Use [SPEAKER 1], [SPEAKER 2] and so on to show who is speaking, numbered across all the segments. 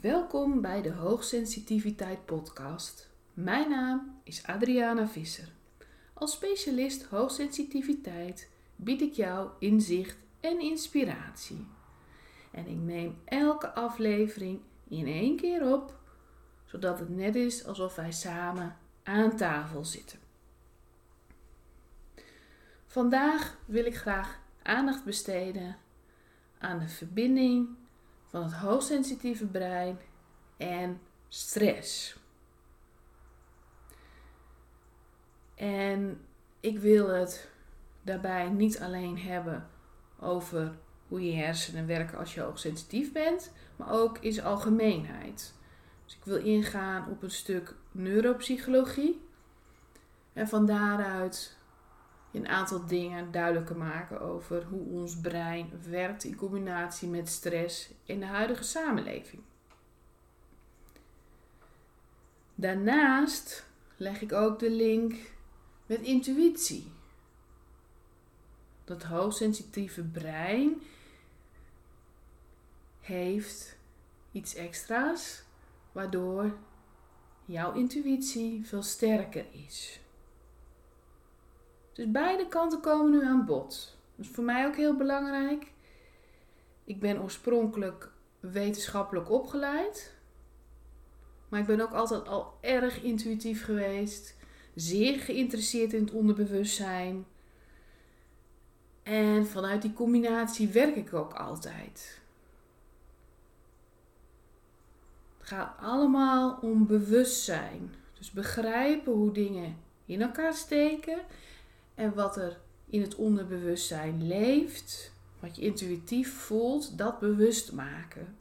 [SPEAKER 1] Welkom bij de Hoogsensitiviteit Podcast. Mijn naam is Adriana Visser. Als specialist hoogsensitiviteit bied ik jou inzicht en inspiratie. En ik neem elke aflevering in één keer op, zodat het net is alsof wij samen aan tafel zitten. Vandaag wil ik graag aandacht besteden aan de verbinding van het hoogsensitieve brein en stress. En ik wil het daarbij niet alleen hebben over hoe je hersenen werken als je hoogsensitief bent, maar ook in algemeenheid. Dus ik wil ingaan op een stuk neuropsychologie en van daaruit een aantal dingen duidelijker maken over hoe ons brein werkt in combinatie met stress in de huidige samenleving. Daarnaast leg ik ook de link met intuïtie. Dat hoogsensitieve brein heeft iets extra's waardoor jouw intuïtie veel sterker is. Dus beide kanten komen nu aan bod. Dat is voor mij ook heel belangrijk. Ik ben oorspronkelijk wetenschappelijk opgeleid. Maar ik ben ook altijd al erg intuïtief geweest. Zeer geïnteresseerd in het onderbewustzijn. En vanuit die combinatie werk ik ook altijd. Het gaat allemaal om bewustzijn. Dus begrijpen hoe dingen in elkaar steken en wat er in het onderbewustzijn leeft, wat je intuïtief voelt, dat bewust maken.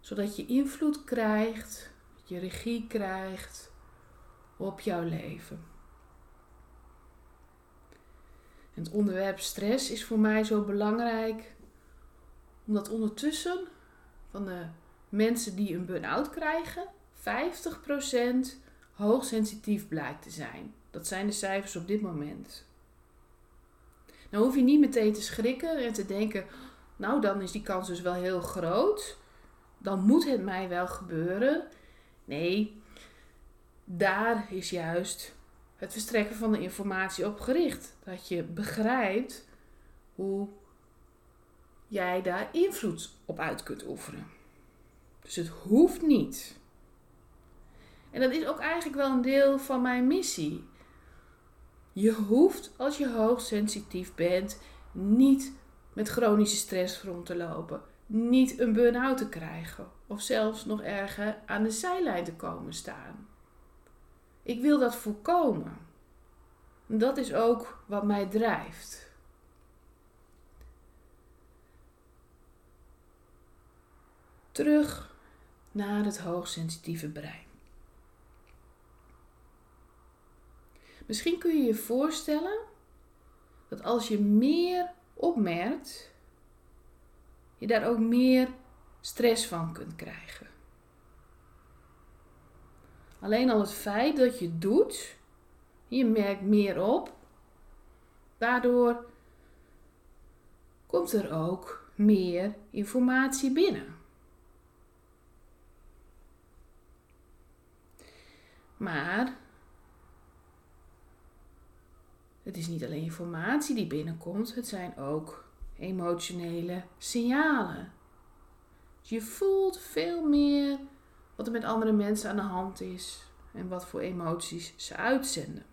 [SPEAKER 1] Zodat je invloed krijgt, je regie krijgt op jouw leven. En het onderwerp stress is voor mij zo belangrijk, omdat ondertussen van de mensen die een burn-out krijgen, 50% hoogsensitief blijkt te zijn. Dat zijn de cijfers op dit moment. Nou hoef je niet meteen te schrikken en te denken, nou dan is die kans dus wel heel groot. Dan moet het mij wel gebeuren. Nee, daar is juist het verstrekken van de informatie op gericht. Dat je begrijpt hoe jij daar invloed op uit kunt oefenen. Dus het hoeft niet. En dat is ook eigenlijk wel een deel van mijn missie. Je hoeft als je hoogsensitief bent niet met chronische stress rond te lopen, niet een burn-out te krijgen of zelfs nog erger aan de zijlijn te komen staan. Ik wil dat voorkomen. Dat is ook wat mij drijft. Terug naar het hoogsensitieve brein. Misschien kun je je voorstellen dat als je meer opmerkt, je daar ook meer stress van kunt krijgen. Alleen al het feit dat je doet, je merkt meer op, daardoor komt er ook meer informatie binnen. Maar het is niet alleen informatie die binnenkomt, het zijn ook emotionele signalen. Dus je voelt veel meer wat er met andere mensen aan de hand is en wat voor emoties ze uitzenden.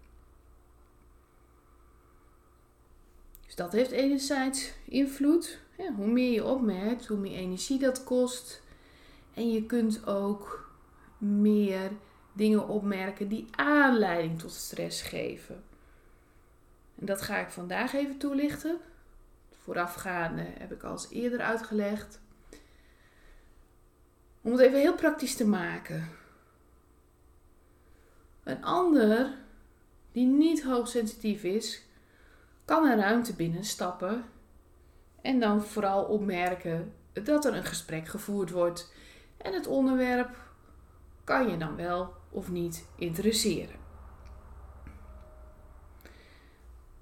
[SPEAKER 1] Dus dat heeft enerzijds invloed. Ja, hoe meer je opmerkt, hoe meer energie dat kost. En je kunt ook meer dingen opmerken die aanleiding tot stress geven. En dat ga ik vandaag even toelichten. Voorafgaande heb ik al eens eerder uitgelegd. Om het even heel praktisch te maken. Een ander die niet hoogsensitief is, kan een ruimte binnenstappen en dan vooral opmerken dat er een gesprek gevoerd wordt en het onderwerp kan je dan wel of niet interesseren.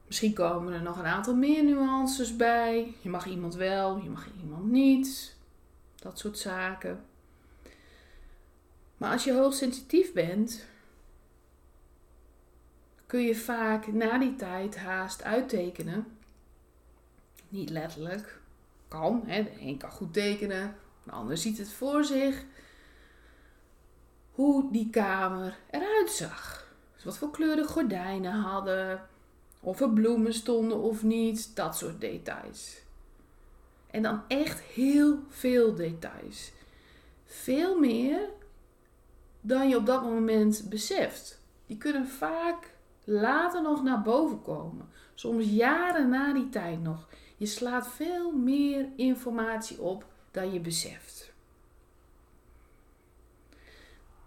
[SPEAKER 1] Misschien komen er nog een aantal meer nuances bij. Je mag iemand wel, je mag iemand niet. dat soort zaken. Maar als je hoogsensitief bent, kun je vaak na die tijd haast uittekenen. Niet letterlijk, kan. Hè? De een kan goed tekenen, de ander ziet het voor zich. Hoe die kamer eruit zag. Dus wat voor kleur de gordijnen hadden. Of er bloemen stonden of niet. Dat soort details. En dan echt heel veel details. Veel meer dan je op dat moment beseft. Die kunnen vaak later nog naar boven komen. Soms jaren na die tijd nog. Je slaat veel meer informatie op dan je beseft.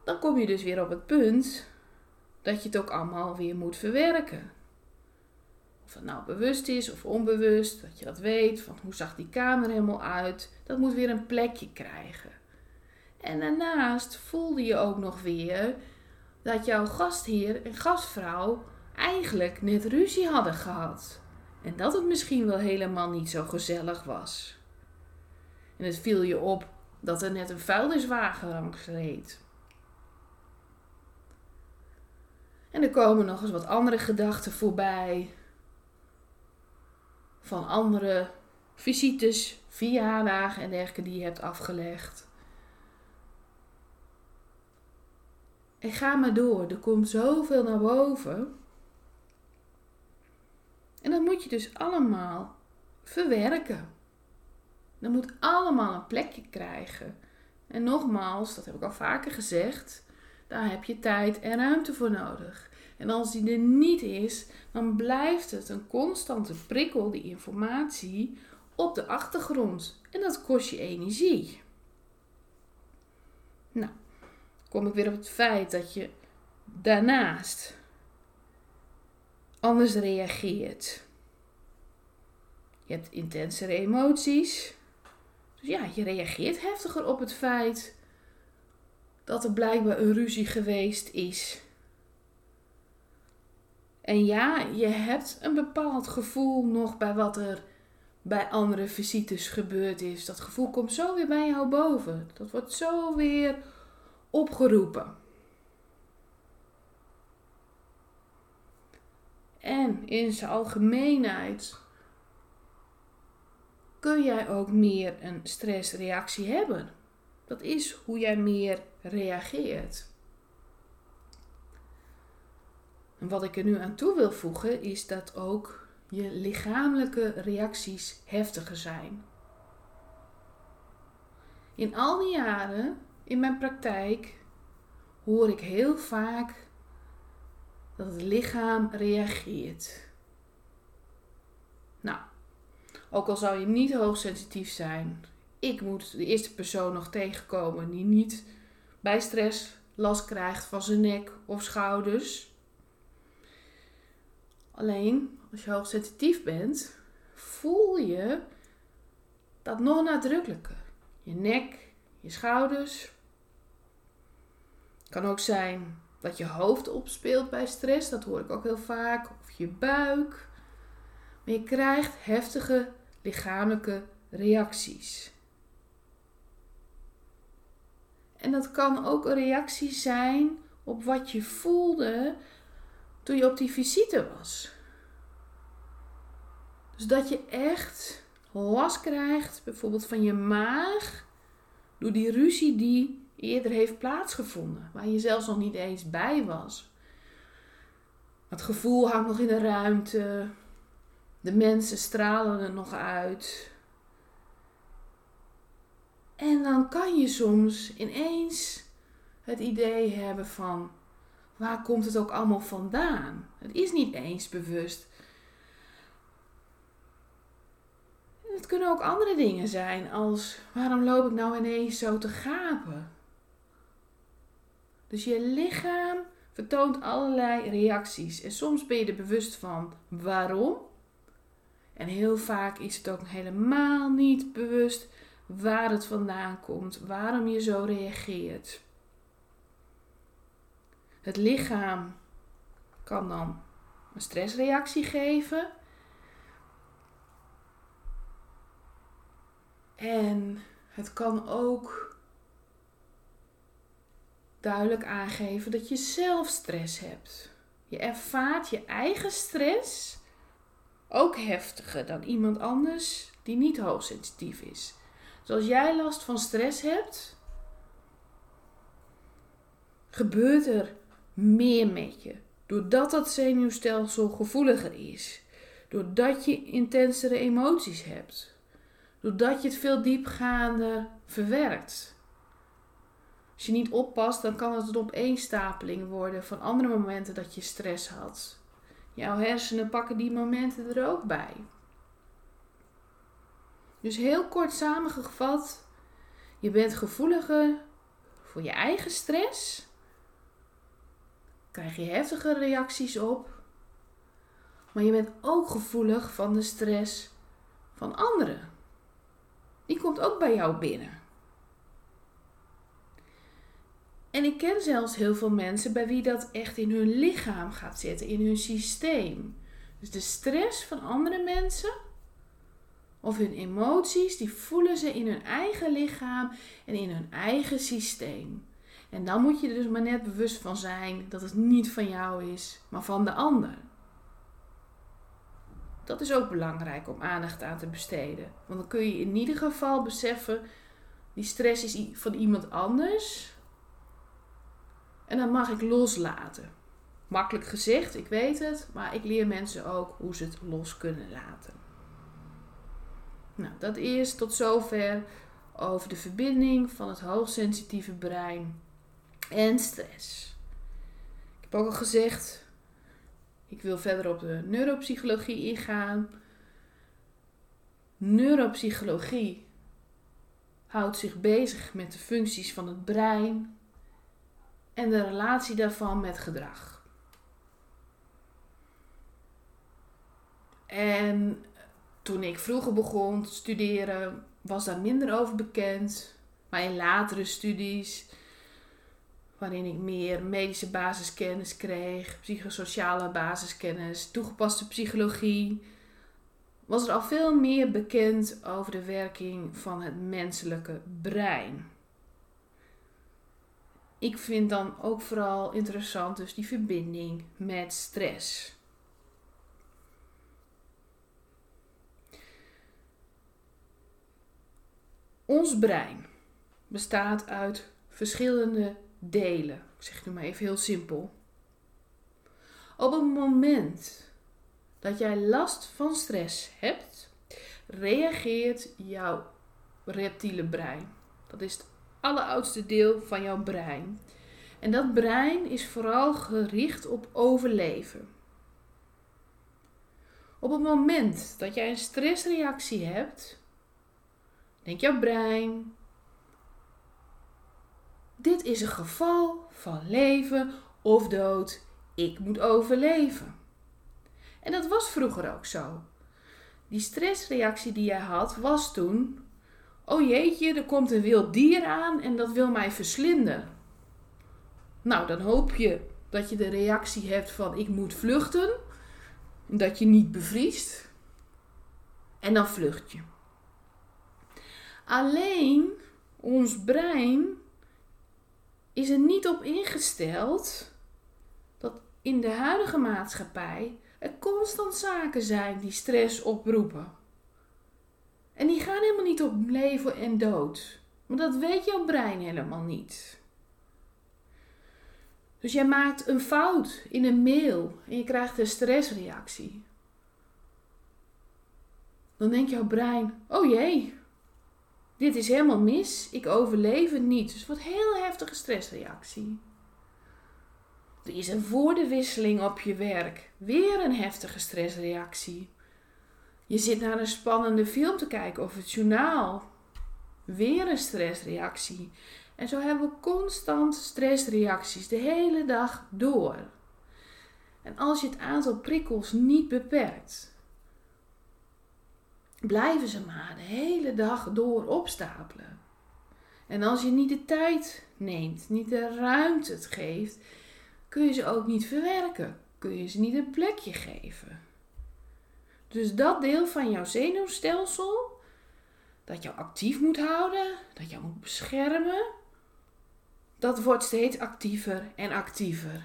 [SPEAKER 1] Dan kom je dus weer op het punt dat je het ook allemaal weer moet verwerken. Of nou bewust is of onbewust, dat je dat weet, van hoe zag die kamer helemaal uit, dat moet weer een plekje krijgen. En daarnaast voelde je ook nog weer dat jouw gastheer en gastvrouw eigenlijk net ruzie hadden gehad. En dat het misschien wel helemaal niet zo gezellig was. En het viel je op dat er net een vuilniswagen langs reed. En er komen nog eens wat andere gedachten voorbij. Van andere visites, verjaardagen en dergelijke die je hebt afgelegd. En ga maar door. Er komt zoveel naar boven. En dat moet je dus allemaal verwerken. Dat moet allemaal een plekje krijgen. En nogmaals, dat heb ik al vaker gezegd, daar heb je tijd en ruimte voor nodig. En als die er niet is, dan blijft het een constante prikkel, die informatie, op de achtergrond. En dat kost je energie. Nou, kom ik weer op het feit dat je daarnaast anders reageert. Je hebt intensere emoties. Dus ja, je reageert heftiger op het feit dat er blijkbaar een ruzie geweest is. En ja, je hebt een bepaald gevoel nog bij wat er bij andere visites gebeurd is. Dat gevoel komt zo weer bij jou boven. Dat wordt zo weer opgeroepen. En in zijn algemeenheid kun jij ook meer een stressreactie hebben. Dat is hoe jij meer reageert. En wat ik er nu aan toe wil voegen is dat ook je lichamelijke reacties heftiger zijn. In al die jaren in mijn praktijk hoor ik heel vaak dat het lichaam reageert. Nou, ook al zou je niet hoogsensitief zijn, ik moet de eerste persoon nog tegenkomen die niet bij stress last krijgt van zijn nek of schouders. Alleen als je hoogsensitief bent, voel je dat nog nadrukkelijker. Je nek, je schouders. Kan ook zijn dat je hoofd opspeelt bij stress, dat hoor ik ook heel vaak, of je buik. Maar je krijgt heftige lichamelijke reacties. En dat kan ook een reactie zijn op wat je voelde toen je op die visite was. Dus dat je echt last krijgt, bijvoorbeeld van je maag, door die ruzie die eerder heeft plaatsgevonden, waar je zelfs nog niet eens bij was. Het gevoel hangt nog in de ruimte, de mensen stralen er nog uit. En dan kan je soms ineens het idee hebben van waar komt het ook allemaal vandaan? Het is niet eens bewust. Het kunnen ook andere dingen zijn als waarom loop ik nou ineens zo te gapen? Dus je lichaam vertoont allerlei reacties. En soms ben je er bewust van waarom. En heel vaak is het ook helemaal niet bewust waar het vandaan komt, waarom je zo reageert. Het lichaam kan dan een stressreactie geven. En Het kan ook duidelijk aangeven dat je zelf stress hebt. Je ervaart je eigen stress ook heftiger dan iemand anders die niet hoogsensitief is. Dus als jij last van stress hebt, gebeurt er meer met je. Doordat dat zenuwstelsel gevoeliger is. Doordat je intensere emoties hebt. Doordat je het veel diepgaander verwerkt. Als je niet oppast, dan kan het een opeenstapeling worden van andere momenten dat je stress had. Jouw hersenen pakken die momenten er ook bij. Dus heel kort samengevat, je bent gevoeliger voor je eigen stress. Krijg je heftige reacties op. Maar je bent ook gevoelig van de stress van anderen. Die komt ook bij jou binnen. En ik ken zelfs heel veel mensen bij wie dat echt in hun lichaam gaat zitten, in hun systeem. Dus de stress van andere mensen of hun emoties, die voelen ze in hun eigen lichaam en in hun eigen systeem. En dan moet je er dus maar net bewust van zijn dat het niet van jou is, maar van de ander. Dat is ook belangrijk om aandacht aan te besteden. Want dan kun je in ieder geval beseffen, die stress is van iemand anders. En dan mag ik loslaten. Makkelijk gezegd, ik weet het, maar ik leer mensen ook hoe ze het los kunnen laten. Nou, dat is tot zover over de verbinding van het hoogsensitieve brein en stress. Ik heb ook al gezegd, ik wil verder op de neuropsychologie ingaan. Neuropsychologie houdt zich bezig met de functies van het brein en de relatie daarvan met gedrag. En toen ik vroeger begon te studeren, was daar minder over bekend. Maar in latere studies, waarin ik meer medische basiskennis kreeg, psychosociale basiskennis, toegepaste psychologie, was er al veel meer bekend over de werking van het menselijke brein. Ik vind dan ook vooral interessant dus die verbinding met stress. Ons brein bestaat uit verschillende delen. Ik zeg het nu maar even heel simpel. Op het moment dat jij last van stress hebt, reageert jouw reptiele brein. Dat is het alleroudste deel van jouw brein. En dat brein is vooral gericht op overleven. Op het moment dat jij een stressreactie hebt, denkt jouw brein: Dit is een geval van leven of dood. Ik moet overleven. En dat was vroeger ook zo. Die stressreactie die jij had, was toen: Oh jeetje, er komt een wild dier aan en dat wil mij verslinden. Nou, dan hoop je dat je de reactie hebt van ik moet vluchten. Dat je niet bevriest. En dan vlucht je. Alleen ons brein is er niet op ingesteld dat in de huidige maatschappij er constant zaken zijn die stress oproepen. En die gaan helemaal niet op leven en dood. Maar dat weet jouw brein helemaal niet. Dus jij maakt een fout in een mail en je krijgt een stressreactie. Dan denkt jouw brein: oh jee, dit is helemaal mis, ik overleef het niet. Dus wat heel heftige stressreactie. Er is een voor de wisseling op je werk weer een heftige stressreactie. Je zit naar een spannende film te kijken of het journaal. Weer een stressreactie. En zo hebben we constant stressreacties de hele dag door. En als je het aantal prikkels niet beperkt, blijven ze maar de hele dag door opstapelen. En als je niet de tijd neemt, niet de ruimte het geeft, kun je ze ook niet verwerken. Kun je ze niet een plekje geven. Dus dat deel van jouw zenuwstelsel, dat jou actief moet houden, dat jou moet beschermen, dat wordt steeds actiever en actiever.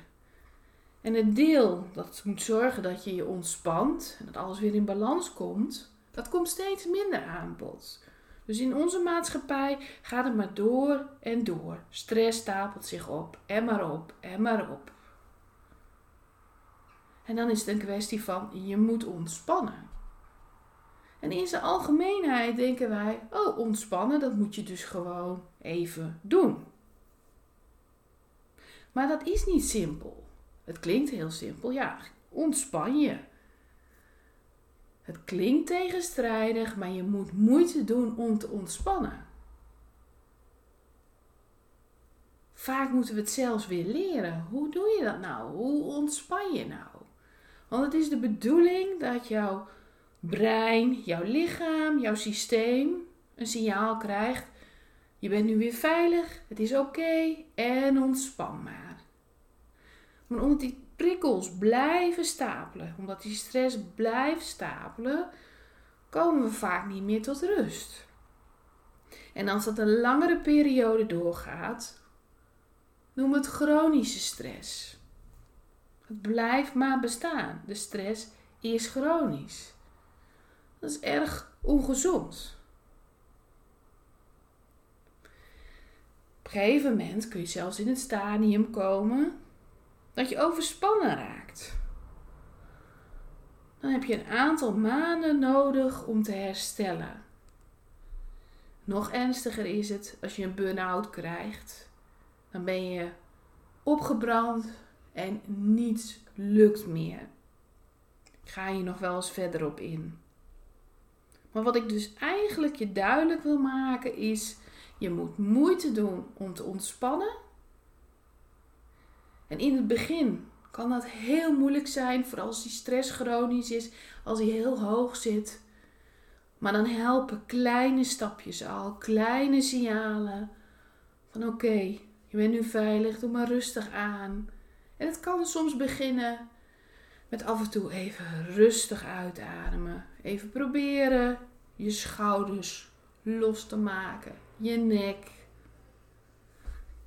[SPEAKER 1] En het deel dat moet zorgen dat je je ontspant en dat alles weer in balans komt, dat komt steeds minder aan bod. Dus in onze maatschappij gaat het maar door en door. Stress stapelt zich op en maar op en maar op. En dan is het een kwestie van je moet ontspannen. En in zijn algemeenheid denken wij: oh, ontspannen, dat moet je dus gewoon even doen. Maar dat is niet simpel. Het klinkt heel simpel, ja, ontspan je. Het klinkt tegenstrijdig, maar je moet moeite doen om te ontspannen. Vaak moeten we het zelfs weer leren. Hoe doe je dat nou? Hoe ontspan je nou? Want het is de bedoeling dat jouw brein, jouw lichaam, jouw systeem een signaal krijgt. Je bent nu weer veilig, het is oké en ontspan maar. Maar prikkels blijven stapelen, omdat die stress blijft stapelen, komen we vaak niet meer tot rust. En als dat een langere periode doorgaat, noemen we het chronische stress. Het blijft maar bestaan. De stress is chronisch. Dat is erg ongezond. Op een gegeven moment kun je zelfs in het stadium komen dat je overspannen raakt. Dan heb je een aantal maanden nodig om te herstellen. Nog ernstiger is het als je een burn-out krijgt. Dan ben je opgebrand en niets lukt meer. Ik ga hier nog wel eens verder op in. Maar wat ik dus eigenlijk je duidelijk wil maken is: je moet moeite doen om te ontspannen. En in het begin kan dat heel moeilijk zijn, vooral als die stress chronisch is, als hij heel hoog zit. Maar dan helpen kleine stapjes al, kleine signalen van oké, je bent nu veilig, doe maar rustig aan. En het kan soms beginnen met af en toe even rustig uitademen. Even proberen je schouders los te maken, je nek.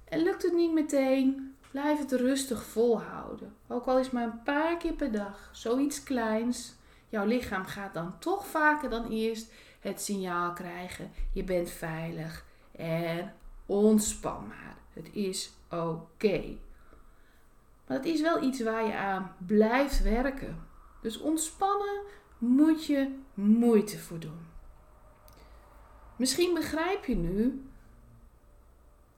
[SPEAKER 1] En lukt het niet meteen, blijf het rustig volhouden. Ook al is maar een paar keer per dag, zoiets kleins. Jouw lichaam gaat dan toch vaker dan eerst het signaal krijgen: je bent veilig en ontspan maar. Het is oké. Maar het is wel iets waar je aan blijft werken. Dus ontspannen moet je moeite voor doen. Misschien begrijp je nu,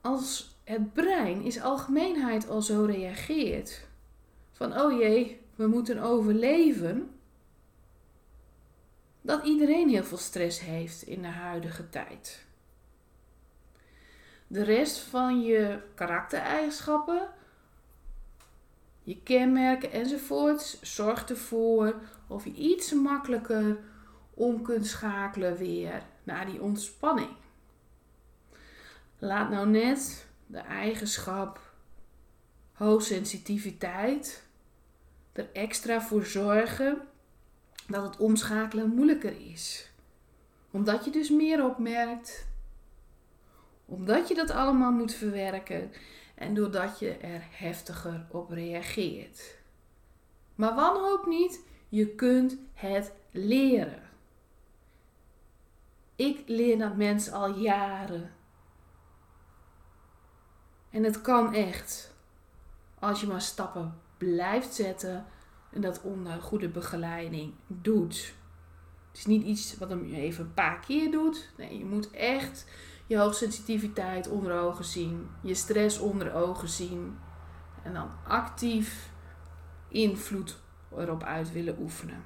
[SPEAKER 1] als het brein in algemeenheid al zo reageert, van oh jee, we moeten overleven, dat iedereen heel veel stress heeft in de huidige tijd. De rest van je karaktereigenschappen je kenmerken enzovoorts zorgt ervoor of je iets makkelijker om kunt schakelen weer naar die ontspanning. Laat nou net de eigenschap hoogsensitiviteit er extra voor zorgen dat het omschakelen moeilijker is. Omdat je dus meer opmerkt, omdat je dat allemaal moet verwerken en doordat je er heftiger op reageert. Maar wanhoop niet, je kunt het leren. Ik leer dat mensen al jaren. En het kan echt. Als je maar stappen blijft zetten en dat onder goede begeleiding doet. Het is niet iets wat hem even een paar keer doet. Nee, je moet echt je hoogsensitiviteit onder ogen zien, je stress onder ogen zien en dan actief invloed erop uit willen oefenen.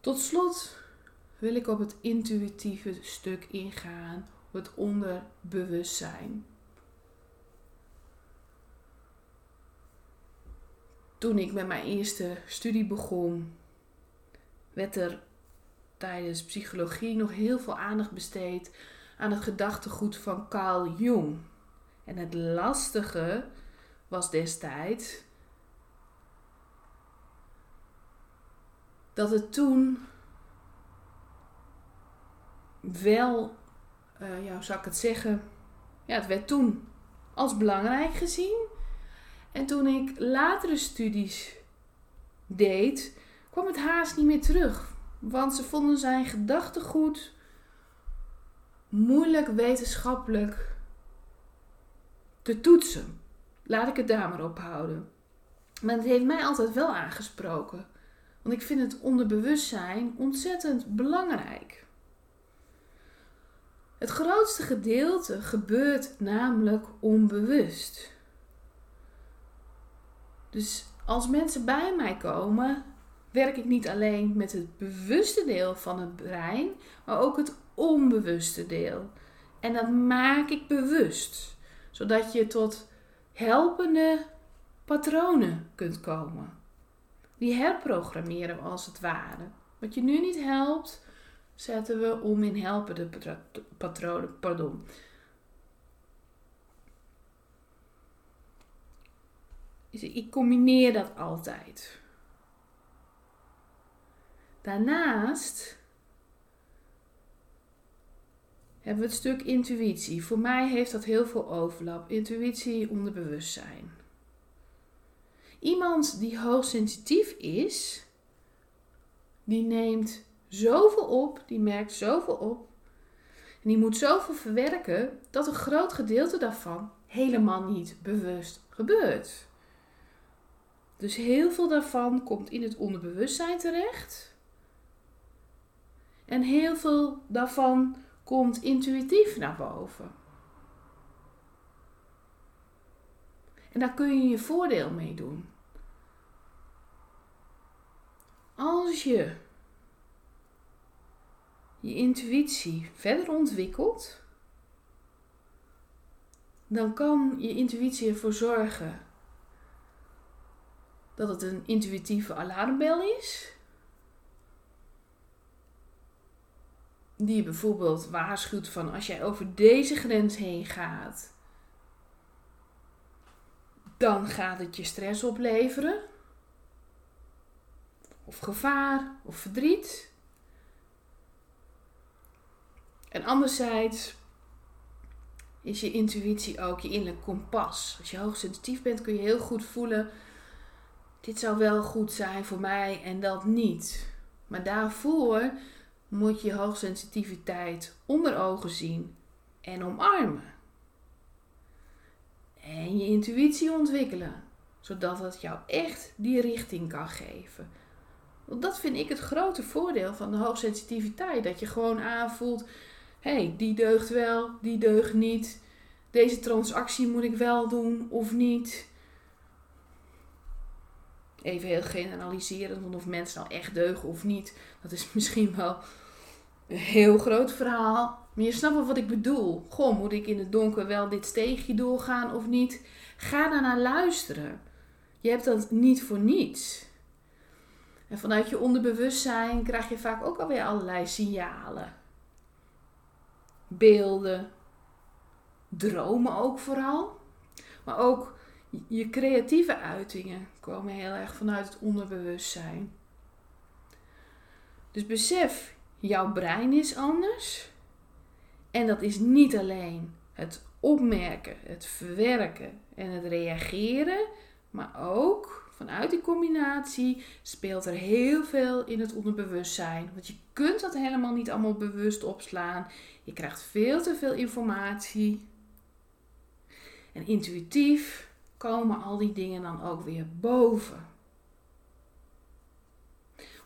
[SPEAKER 1] Tot slot wil ik op het intuïtieve stuk ingaan, het onderbewustzijn. Toen ik met mijn eerste studie begon, werd er tijdens psychologie nog heel veel aandacht besteed aan het gedachtegoed van Carl Jung. En het lastige was destijds dat het toen wel, uh, ja, hoe zou ik het zeggen? Ja, het werd toen als belangrijk gezien. En toen ik latere studies deed, kwam het haast niet meer terug. Want ze vonden zijn gedachtegoed moeilijk wetenschappelijk te toetsen. Laat ik het daar maar op houden. Maar het heeft mij altijd wel aangesproken. Want ik vind het onderbewustzijn ontzettend belangrijk. Het grootste gedeelte gebeurt namelijk onbewust. Dus als mensen bij mij komen, werk ik niet alleen met het bewuste deel van het brein, maar ook het onbewuste deel. En dat maak ik bewust, zodat je tot helpende patronen kunt komen. Die herprogrammeren als het ware. Wat je nu niet helpt, zetten we om in helpende patronen. Pardon. Ik combineer dat altijd. Daarnaast hebben we het stuk intuïtie. Voor mij heeft dat heel veel overlap. Intuïtie, onderbewustzijn. Iemand die hoogsensitief is, die neemt zoveel op, die merkt zoveel op. En die moet zoveel verwerken dat een groot gedeelte daarvan helemaal niet bewust gebeurt. Dus heel veel daarvan komt in het onderbewustzijn terecht. En heel veel daarvan komt intuïtief naar boven. En daar kun je je voordeel mee doen. Als je je intuïtie verder ontwikkelt, dan kan je intuïtie ervoor zorgen dat het een intuïtieve alarmbel is. Die je bijvoorbeeld waarschuwt van als jij over deze grens heen gaat, dan gaat het je stress opleveren. Of gevaar of verdriet. En anderzijds is je intuïtie ook je innerlijk kompas. Als je hoogsensitief bent kun je heel goed voelen dit zou wel goed zijn voor mij en dat niet. Maar daarvoor moet je hoogsensitiviteit onder ogen zien en omarmen. En je intuïtie ontwikkelen, zodat het jou echt die richting kan geven. Want dat vind ik het grote voordeel van de hoogsensitiviteit. Dat je gewoon aanvoelt, hey, die deugt wel, die deugt niet. Deze transactie moet ik wel doen of niet even heel generaliserend, of mensen nou echt deugen of niet, dat is misschien wel een heel groot verhaal. Maar je snapt wel wat ik bedoel. Goh, moet ik in het donker wel dit steegje doorgaan of niet? Ga daar naar luisteren. Je hebt dat niet voor niets. En vanuit je onderbewustzijn krijg je vaak ook alweer allerlei signalen. Beelden, dromen ook vooral. Maar ook je creatieve uitingen komen heel erg vanuit het onderbewustzijn. Dus besef, jouw brein is anders. En dat is niet alleen het opmerken, het verwerken en het reageren, maar ook vanuit die combinatie speelt er heel veel in het onderbewustzijn. Want je kunt dat helemaal niet allemaal bewust opslaan. Je krijgt veel te veel informatie. En intuïtief komen al die dingen dan ook weer boven.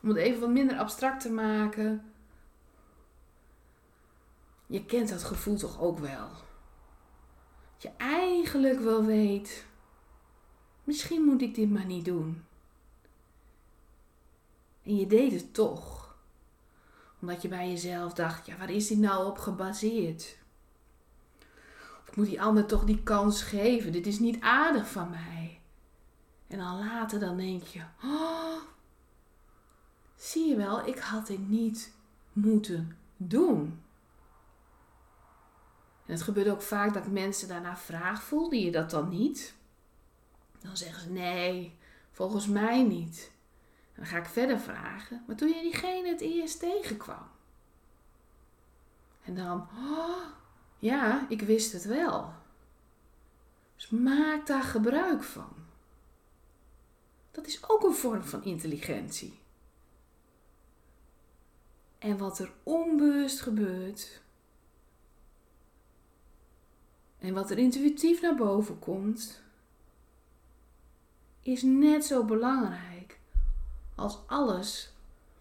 [SPEAKER 1] Om het even wat minder abstract te maken. Je kent dat gevoel toch ook wel. Dat je eigenlijk wel weet, misschien moet ik dit maar niet doen. En je deed het toch. Omdat je bij jezelf dacht, ja, waar is dit nou op gebaseerd? ik moet die ander toch die kans geven. Dit is niet aardig van mij. En dan later dan denk je, oh, zie je wel, ik had dit niet moeten doen. En het gebeurt ook vaak dat mensen daarna vraag voelen, je dat dan niet? Dan zeggen ze nee, volgens mij niet. dan ga ik verder vragen, maar toen je diegene het eerst tegenkwam. En dan, oh, ja, ik wist het wel. Dus maak daar gebruik van. Dat is ook een vorm van intelligentie. En wat er onbewust gebeurt, en wat er intuïtief naar boven komt, is net zo belangrijk als alles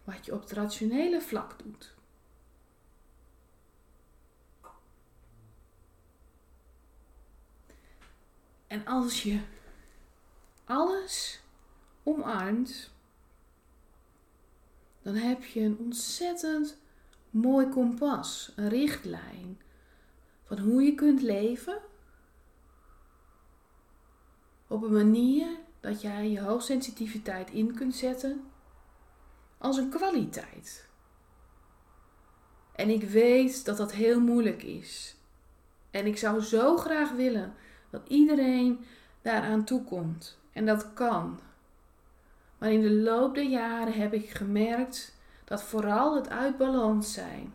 [SPEAKER 1] wat je op het rationele vlak doet. En als je alles omarmt, dan heb je een ontzettend mooi kompas, een richtlijn van hoe je kunt leven op een manier dat jij je hoogsensitiviteit in kunt zetten als een kwaliteit. En ik weet dat dat heel moeilijk is. En ik zou zo graag willen dat iedereen daaraan toekomt. En dat kan. Maar in de loop der jaren heb ik gemerkt dat vooral het uit balans zijn,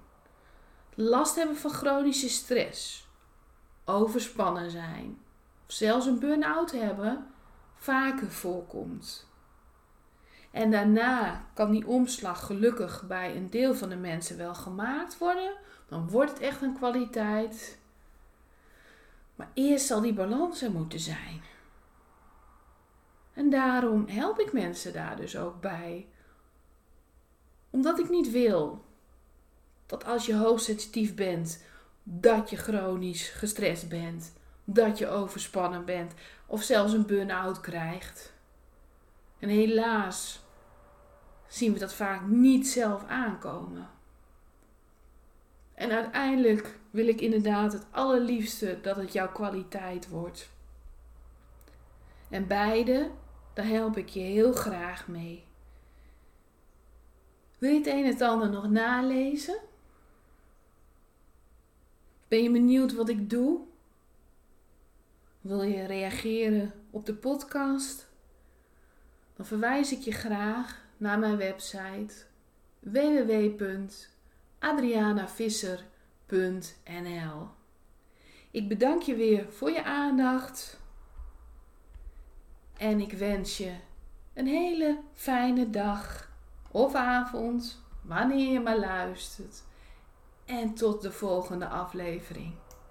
[SPEAKER 1] last hebben van chronische stress, overspannen zijn of zelfs een burn-out hebben, vaker voorkomt. En daarna kan die omslag gelukkig bij een deel van de mensen wel gemaakt worden. Dan wordt het echt een kwaliteit. Maar eerst zal die balans er moeten zijn. En daarom help ik mensen daar dus ook bij. Omdat ik niet wil dat als je hoogsensitief bent, dat je chronisch gestrest bent, dat je overspannen bent of zelfs een burn-out krijgt. En helaas zien we dat vaak niet zelf aankomen. En uiteindelijk wil ik inderdaad het allerliefste dat het jouw kwaliteit wordt. En beide, daar help ik je heel graag mee. Wil je het een en het ander nog nalezen? Ben je benieuwd wat ik doe? Wil je reageren op de podcast? Dan verwijs ik je graag naar mijn website www.adrianavisser.nl. Ik bedank je weer voor je aandacht en ik wens je een hele fijne dag of avond, wanneer je maar luistert. En tot de volgende aflevering.